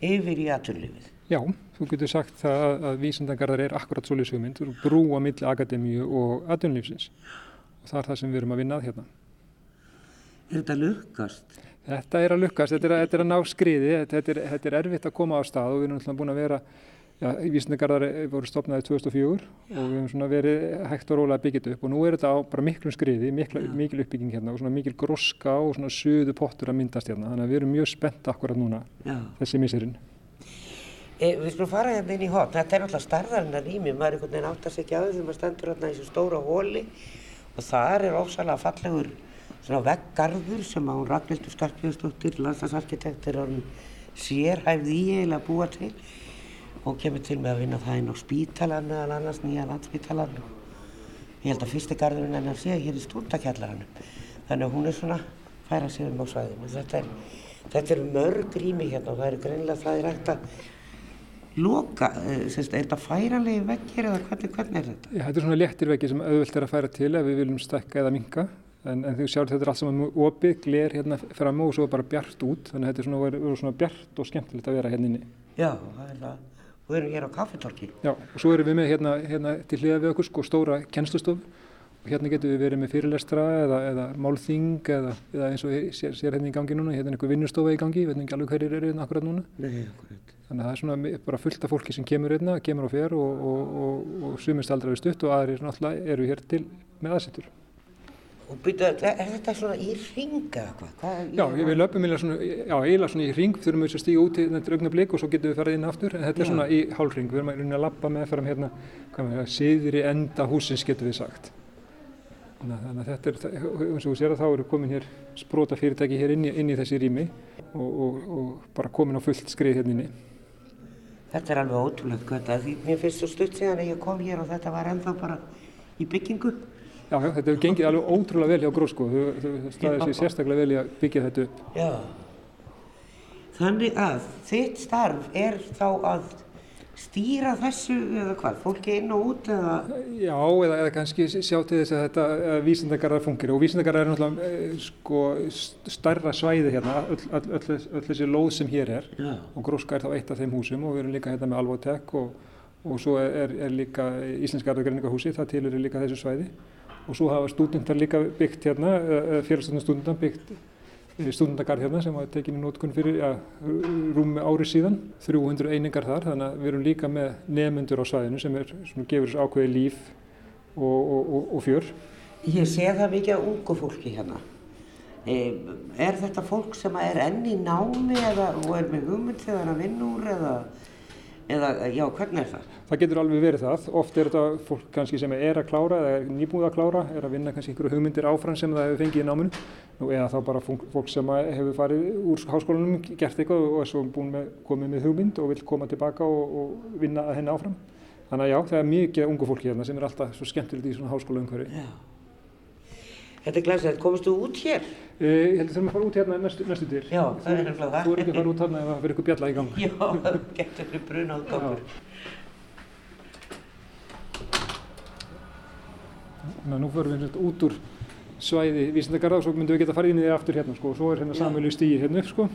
yfir í aturlifið. Já, þú getur sagt það að, að vísendangarðar er akkurat svolítið sögmynd, brúa milli akademíu og aturlifsins og það er það sem við erum að vinna að hérna. Er þetta lukkast? Þetta er að lukkast, þetta er að, þetta er að ná skriði, þetta er, þetta er erfitt að koma á stað og við erum alltaf búin að vera Já, vísendagarðar voru stopnaði 2004 Já. og við hefum svona verið hægt og rólega að byggja þetta upp og nú er þetta á bara miklum skriði, mikla, mikil uppbygging hérna og svona mikil groska og svona suðu pottur að myndast hérna þannig að við erum mjög spennt akkurat núna Já. þessi miserinn. E, við skulum fara hérna inn í hot, þetta er alltaf starðarinnar rými, maður er einhvern veginn átt að segja á því þegar maður stendur hérna í þessu stóra hóli og þar er ósalega fallegur svona veggarður sem á Ragnhildur Skarpjóðsdóttir, landslagsarkitektur, sérhæfði í eiginlega búa til og kemur til með að vinna það inn á spítalan meðal annars, nýja landspítalan ég held að fyrsti gardurinn hennar sé hér í stúrtakjallaranum þannig að hún er svona færa sig um á svæðinu. Þetta er, þetta er mörg rými hérna og það er greinlega það er hægt að loka, eh, semst, er þetta færanlegi vekkir eða hvernig, hvernig er þetta? Já, þetta er svona léttir vekki sem auðvilt er að færa til ef við viljum stekka eða minka en, en þú sjálf þetta er allt saman opið, gler hérna fram og svo bara bjart út. Þannig að þetta er svona, svona bjart og skemmtilegt að vera hérna inni. Já, það er það og við erum hér á kaffitorki. Já, og svo erum við með hérna, hérna til hliða við okkur sko stóra kennslustof og hérna getum við verið með fyrirlestra eða, eða málþing eða, eða eins og sér, sér hérna í gangi núna, hérna er einhver vinnustofa í gangi, við veitum ekki alveg hverjir eru hérna akkurat núna. Nei, akkurat. Þannig að það er svona bara fullt af fólki sem kemur hérna, kemur og fer og, og, og, og sumist aldrei við stutt og aðrir náttúrulega eru hér til með aðsettur. Og byrja, er þetta svona í ringa eitthvað? Já, við löpum eiginlega svona, já, eiginlega svona í ring, þurfum við að stíga út í þetta augnablík og svo getum við farið inn aftur, en þetta já. er svona í hálfring, við erum að, að lappa með fram hérna, hvað með það, síðri enda húsins getum við sagt. Þannig að þetta er, eins og þú sér að þá eru komin hér sprota fyrirtæki hér inn í, inn í þessi rými og, og, og bara komin á fullt skrið hérna inni. Þetta er alveg ótrúlega gott að því mér finnst svo stutt síðan að ég kom hér og þetta var ennþá bara í byggingu. Já, já, þetta hefur gengið alveg ótrúlega vel hjá Grósko, þau, staðið sér sérstaklega vel í að byggja þetta upp. Já. Þannig að þitt starf er þá að stýra þessu eða hvað, fólki inn og út eða? Já, eða, eða kannski sjá til þess að þetta vísindagarðar fungir og vísindagarðar er náttúrulega e, sko starra svæði hérna, öll, öll, öll, öll þessi lóð sem hér er Já. og Gróska er þá eitt af þeim húsum og við erum líka hérna með Alvotek og, og svo er, er líka Íslenska arðargreiningahúsi, það tilur líka þessu svæði og svo hafa stúdendar líka byggt hérna, félagsstofnum stúdendar byggt stundagarð hérna sem var tekin í nótkunn fyrir ja, rúmi ári síðan, 300 einingar þar, þannig að við erum líka með nefnendur á svæðinu sem er, svona, gefur þessu ákveði líf og, og, og, fjör. Ég sé það mikið af ungu fólki hérna. E, er þetta fólk sem er enn í námi eða, og er með hugmynd þegar það að úr eða, eða já, hvernig er það? Það getur alveg verið það. Oft er þetta fólk kannski sem er að klára eða er nýbúið að klára, er að vinna kannski einhverju hugmyndir áfram sem það hefur fengið í náminu Nú, eða þá bara fólk sem hefur farið úr háskólanum, gert eitthvað og er svo búin með, komið með hugmynd og vil koma tilbaka og, og vinna að henni áfram. Þannig að já, það er mikið ungu fólki hérna sem er alltaf svo skemmtilegt í svona háskóla umhverfi. Þetta er glæsilegt. Komist þú út hér? Uh, ég held að það er að fara út hérna næstu, næstu til. Já, það er nefnilega það. Þú er ekki að fara út hérna ef það fyrir eitthvað bjalla í gang. Já, það getur fyrir brunað gangur. Að nú förum við út úr svæði vísindagarða og svo myndum við geta farið inn í því aftur hérna sko og svo er hérna samvelu stíi hérna upp sko.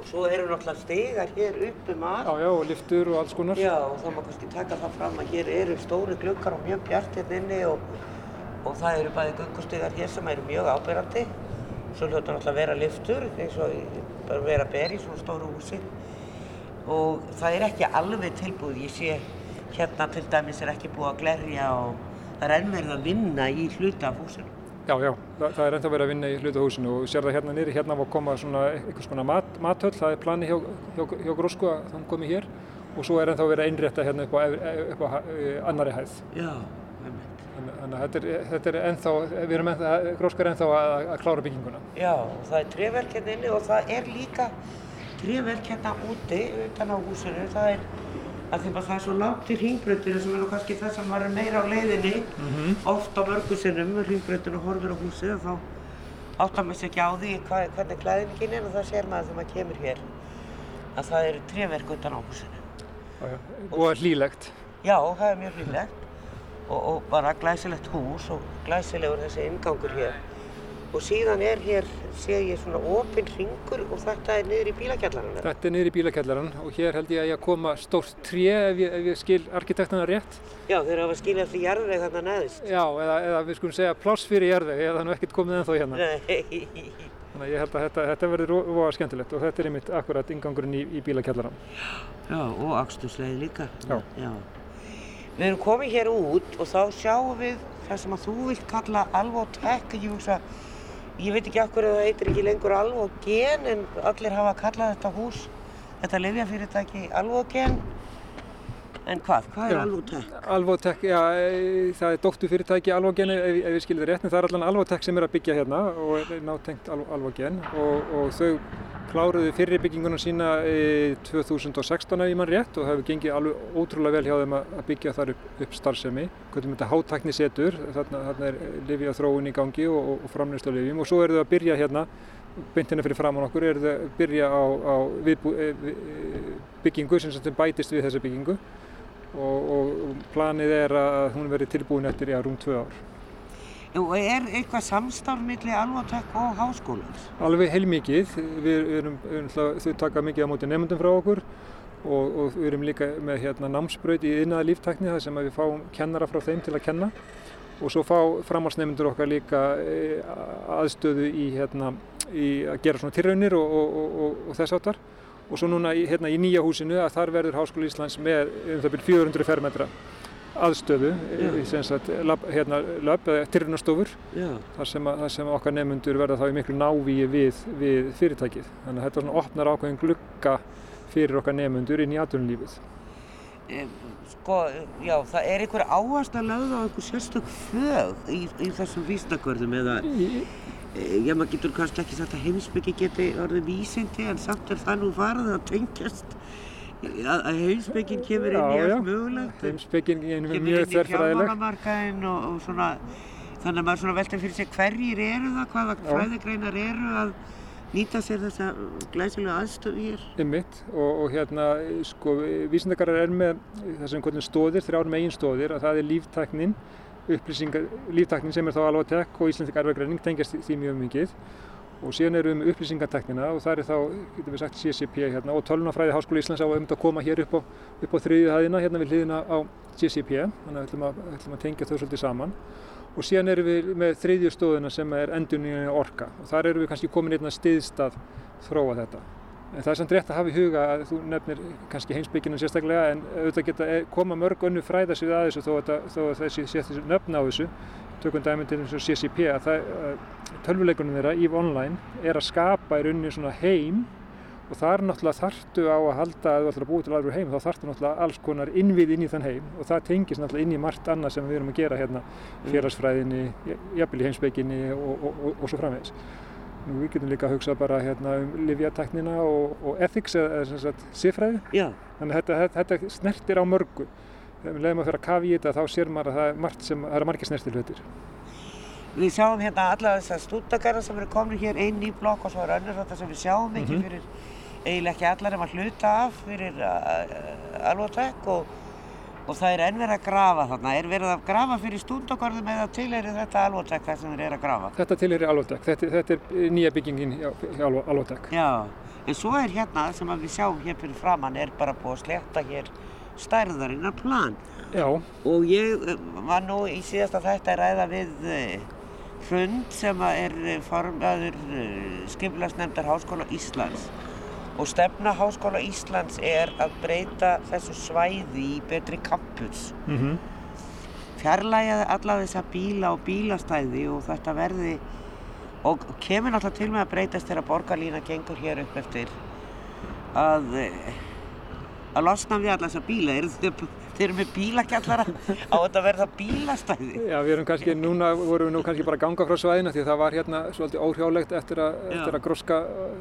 Og svo eru náttúrulega stegar hér upp um allt. Já, já, og liftur og alls konar. Já, og þá má kannski taka það fram að hér eru stóri glukkar og mjög bjart hérna inni og, og það eru bæði göngustegar hér sem eru mjög ábyrrandi. Svo hljóta náttúrulega að vera liftur eins og bara vera ber í svona stóru húsi. Og það er ekki alveg tilbúið. Ég sé hérna til dæmis er ekki búið að glerja og það er ennverð að vinna í hluta af húsinu. Já, já, það, það er ennþá verið að vinna í hluta húsinu og sér það hérna nýri, hérna var að koma svona eitthvað svona mat, mathöll, það er plani hjá, hjá, hjá Grósku að það komi hér og svo er ennþá verið að innrétta hérna upp á, upp á annari hæð. Já. Þannig að þetta er, þetta er ennþá, við erum ennþá, Grósku er ennþá að, að klára bygginguna. Já, og það er tréverk hérna inni og það er líka tréverk hérna úti, utan á húsinu, það er að því að það er svo langt til hringbröndinu sem er nú kannski þess að maður er meira á leiðinni mm -hmm. oft á mörgu sinnum hringbröndinu horfir á húsið og þá áttar maður sér ekki á því hvað, hvernig klæðingin er og það sér maður þegar maður kemur hér að það eru tréverk utan á húsinu. Já, já. Og er hlýlegt. Já, það er mjög hlýlegt og, og bara glæsilegt hús og glæsilegur þessi ingangur hér og síðan er hér, sé ég svona opinn ringur og þetta er niður í bílakjallaran. Þetta er niður í bílakjallaran og hér held ég að ég koma stórt tré ef ég, ef ég skil arkitektana rétt. Já, þeir hafa skilja allir jarðveg þarna neðist. Já, eða, eða við skulum segja pláss fyrir jarðveg, eða þannig ekkert komið ennþá hérna. Nei. Þannig að ég held að þetta, þetta verður voða skemmtilegt og þetta er einmitt akkurat ingangurinn í, í bílakjallaran. Já, og axtursleið líka. Já. Já. Við erum komið hér út og þá sjáum við það sem að þú vilt kalla Alvotek, ég hugsa Ég veit ekki af hverju það heitir ekki lengur Alvogen en allir hafa kallað þetta hús, þetta lifjafyrirtæki Alvogen. En hvað? Hvað er Alvotek? Alvotek, já, það er dóttufyrirtæki Alvogen ef, ef ég skilir rétt, en það er allan Alvotek sem er að byggja hérna og er nátengt Alvogen og, og þau kláruðu fyrir bygginguna sína í 2016 ef ég mann rétt og það hefur gengið alveg ótrúlega vel hjá þeim að byggja þar upp, upp starfsemi. Hvernig þetta hátækni setur, þarna, þarna er livja þróun í gangi og, og framlýst á livjum og svo eru þau að byrja hérna, beint hérna fyrir framann okkur, eru þau að byrja á, á viðbú, byggingu sem sem bætist við þessa byggingu og, og planið er að hún verði tilbúin eftir já, rúm tvö ár. Og er eitthvað samstarf millir Alvotek og háskólans? Alveg heilmikið. Við erum, þau taka mikið á móti nefndum frá okkur og, og við erum líka með hérna, námsbraut í innaða líftækni þar sem við fáum kennara frá þeim til að kenna og svo fá framhalsnefndur okkar líka aðstöðu í, hérna, í að gera svona tilraunir og, og, og þess áttar og svo núna hérna, í nýja húsinu að þar verður Háskóli Íslands með um það byrjum 400 fermetra aðstöðu, sagt, lab, hérna, lab eða tyrrunastofur þar sem, að, þar sem okkar nefnundur verða þá í miklu návíi við, við fyrirtækið. Þannig að þetta svona opnar ákveðin glugga fyrir okkar nefnundur inn í atvinnulífið. sko, já, það er einhver áherslu að lögða á einhver sérstök fög í, í þessum vísnakvörðum eða já, maður getur kannski ekki sagt að heimsbyggi geti orðið vísindi en samt er það nú farið að tengjast. Að, heimsbyggin kemur inn í allt mögulegt. Heimsbyggin er mjög fjármálamarkaðinn og, og svona þannig að maður svona veltar fyrir sig hverjir eru það, hvaða Já. fræðigreinar eru að nýta sér þessa glæsilega aðstöðu hér. Einmitt og, og hérna sko vísindakarar er með þessum stóðir, þrjár megin stóðir að það er líftæknin, upplýsingar, líftæknin sem er þá alveg tek og íslensk erfagreining tengjast því mjög mikið. Og síðan erum við upplýsingarteknina og það er þá, getum við sagt, CCP hérna og tölunafræði Háskóla Íslands á um að koma hér upp á, á þriðju hæðina hérna við hliðina á CCP, þannig að ætlum að, ætlum að tengja þau svolítið saman. Og síðan erum við með þriðju stóðina sem er endurnýjani orka. Og þar erum við kannski komin einna stiðstað þróa þetta. En það er samt rétt að hafa í huga að þú nefnir kannski heimsbygginu sérstaklega en auðvitað geta koma mörg önnu fræðasvið að þessu þó að, þó að þessi sé þessi nöfn á þessu tökum dæmi til eins og CCP að að tölvuleikunum þeirra EVE Online er að skapa í rauninni svona heim og það er náttúrulega þarftu á að halda að þú ætlar að búa til alveg heim þá þarftu náttúrulega alls konar innvið inn í þann heim og það tengist náttúrulega inn í margt annað sem við erum að gera hérna félagsfræðinni, jafnvel í heimsbygginni og, og, og, og svo framvegis. Nú, við getum líka að hugsa bara hérna um livjateknina og, og ethics eða sem sagt siffræði. Já, Þannig að þetta, þetta, snertir á mörgu. Leiðum að fyrir að kafa í þetta þá sér maður að það er margt sem, það eru margir snertir hlutir. við sjáum hérna alla þessar stúdakara sem eru komin hér inn í blokk og svo er önnur þetta sem við sjáum ekki Mhm. fyrir eiginlega ekki allar um að hluta af fyrir uh, alvotek og, og það er enn verið að grafa þarna. Er verið að grafa fyrir stúdakarðum eða til er þetta alvotek það sem þeir eru að grafa? Þetta tilheyri Alvotek. Þetta, þetta er nýja byggingin hjá, hjá Alvo- Alvotek. Já, en svo er hérna sem við sjáum hér fyrir framann er bara búið að sletta hér stærðarinnar plan. Já, Og ég eh, var nú í síðasta þætti að ræða við eh, fund sem er eh, formaður skipulagsnefndar Háskóla Íslands. Og stefna Háskóla Íslands er að breyta þessu svæði í betri campus. mm Fjarlægja alla þessa bíla og bílastæði og þetta verði og kemur náttúrulega til með að breytast þegar borgarlína gengur hér upp eftir að eh, að losna við alla þessa bíla. Þeir, eru með bílakjallara? Á þetta verða bílastæði? Já, við erum kannski, núna vorum við nú kannski bara ganga frá svæðina því að það var hérna svolítið óhrjálegt eftir að, eftir að gróska uh,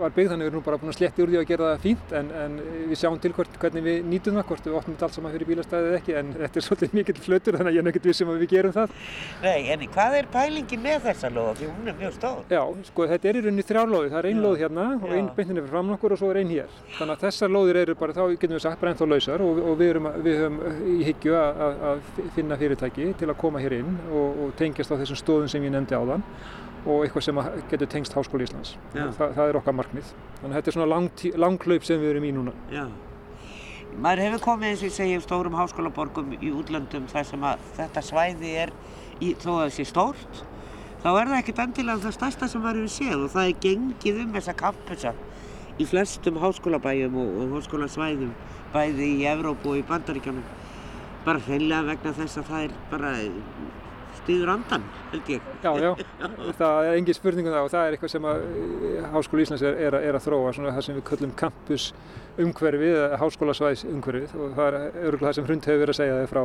var- byggð þannig við erum bara búin að sletti úr því að gera það fínt en, en við sjáum til hvort, hvernig við nýtum það, hvort við opnum þetta allt saman fyrir bílastæðið eða ekki en þetta er svolítið mikill flötur þannig að ég er nekkert vissum að við gerum það. Nei, en hvað er pælingin með þessa lóða því hún er mjög stór Já, sko þetta er í rauninni þrjárlóði, það er ein Já. lóð hérna og Já. ein beintinni fyrir fram okkur og svo er ein hér. Þannig að þessar lóðir eru bara, þá getum við sagt, bara ennþá lausar og, og við, erum, að- við höfum í hyggju að, að, að finna fyrirtæki til að koma hér inn og, og tengjast á þessum stóðum sem ég nefndi áðan og eitthvað sem að getur tengst Háskóli Íslands. Þa, það er okkar markmið. Þannig að þetta er svona langtí- langhlaup sem við erum í núna. Já Maður hefur komið eins og ég segi stórum háskólaborgum í útlöndum þar sem að þetta svæði er í, þó að það sé stórt þá er það ekkert endilega það stærsta sem maður hefur séð og það er gengið um þessa kampusa í flestum háskólabæjum og, og háskólasvæðum bæði í Evrópu og í Bandaríkjanum bara hreinlega vegna þess að það er bara stýður andan, held ég. Já, já, það er engin spurning um það og það er eitthvað sem að eh, Háskóli Íslands er, er, er að þróa, svona það sem við köllum campus umhverfið eða háskólasvæðs umhverfið og það er örgulega það sem hrund hefur verið að segja þig frá.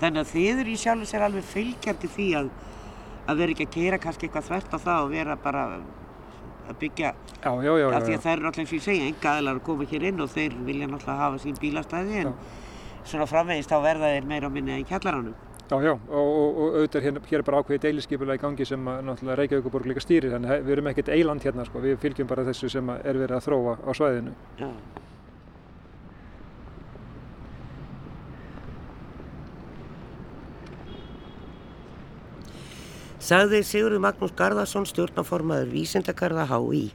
Þannig að þið eru í sjálfu sér alveg fylgjandi því að, að vera ekki að keira kannski eitthvað þvert á það og vera bara að byggja, Já, já, já, af já, því já. að það eru náttúrulega eins og ég segja, enga aðlar að koma hér inn og þeir vilja náttúrulega hafa sín bílastæði en svona framvegist þá verða þeir meira á minni en kjallaranum. Já, já. Og, auðvitað hér, hér er bara ákveðið deilisskipulega í gangi sem náttúrulega Reykjavíkuborg líka stýrir þannig við erum ekkert eiland hérna sko, við fylgjum bara þessu sem er verið að þróa á svæðinu. Já. Sagði Sigurður Magnús Garðarsson stjórnaformaður vísindakarða HÍ.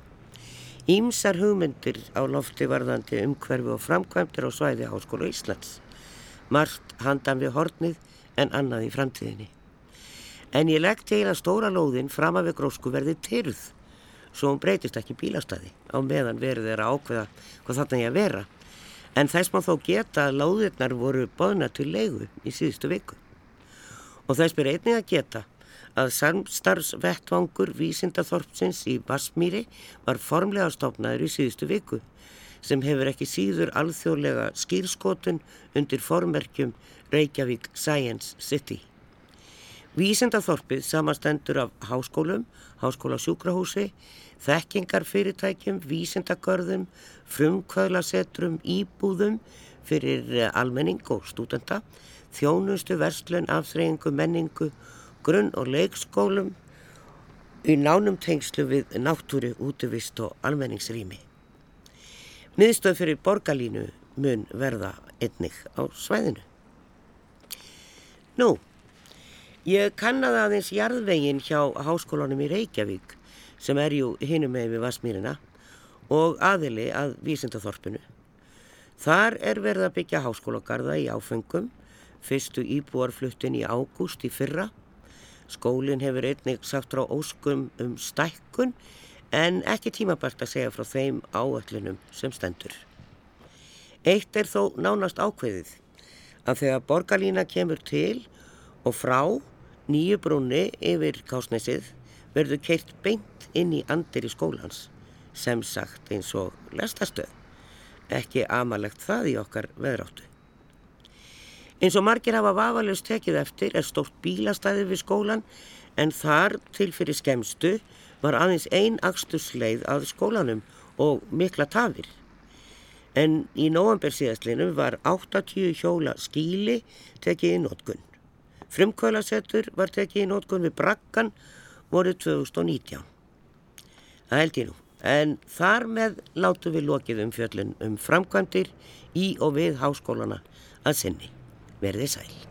Ímsar hugmyndir á lofti varðandi umhverfi og framkvæmdir á svæði Háskóla Íslands. Margt handan við hornið en annað í framtíðinni. En ég legg til að stóra lóðin fram að við grósku verði tyrð svo hún breytist ekki bílastæði á meðan verið er að ákveða hvað þarna ég að vera. En þess má þó geta að lóðirnar voru boðna til leigu í síðustu viku. Og þess ber einnig að geta að samstarfsvettvangur vísindaþorpsins í Vassmýri var formlega stofnaður í síðustu viku sem hefur ekki síður alþjóðlega skýrskotun undir formerkjum Reykjavík Science City. Vísendathorpið samastendur af háskólum, háskólasjúkrahúsi, þekkingarfyrirtækjum, vísendagörðum, frumkvöðlasetrum, íbúðum fyrir eh, almenning og stúdenta, þjónustu, verslun, afþreyingu, menningu, grunn- og leikskólum í nánum tengslu við náttúri, útvist og almenningsrými. Miðstöð fyrir borgarlínu mun verða einnig á svæðinu. Nú, ég kannaði aðeins jarðvegin hjá háskólanum í Reykjavík sem er jú hinum með við Vasmýrina og aðili að Vísindathorpinu. Þar er verið að byggja háskólagarða í áfengum, fyrstu íbúarfluttin í ágúst í fyrra Skólinn hefur einnig sagt frá óskum um stækkun en ekki tímabært að segja frá þeim áöllunum sem stendur. Eitt er þó nánast ákveðið að þegar borgarlína kemur til og frá nýju brúni yfir kásnesið verður keirt beint inn í andir í skólans sem sagt eins og lestastöð. Ekki amalegt það í okkar veðráttu. Eins og margir hafa vafalust tekið eftir er stórt bílastæði við skólan en þar til fyrir skemstu var aðeins ein axtusleið að skólanum og mikla tafir. En í november síðastlinu var 80 hjóla skíli tekið í nótkunn. Frumkvölasettur var tekið í nótkunn við brakkan voru 2019. Það held ég nú. En þar með látu við lokið um fjöllun um framkvæmdir í og við háskólana að sinni. Verði sæl.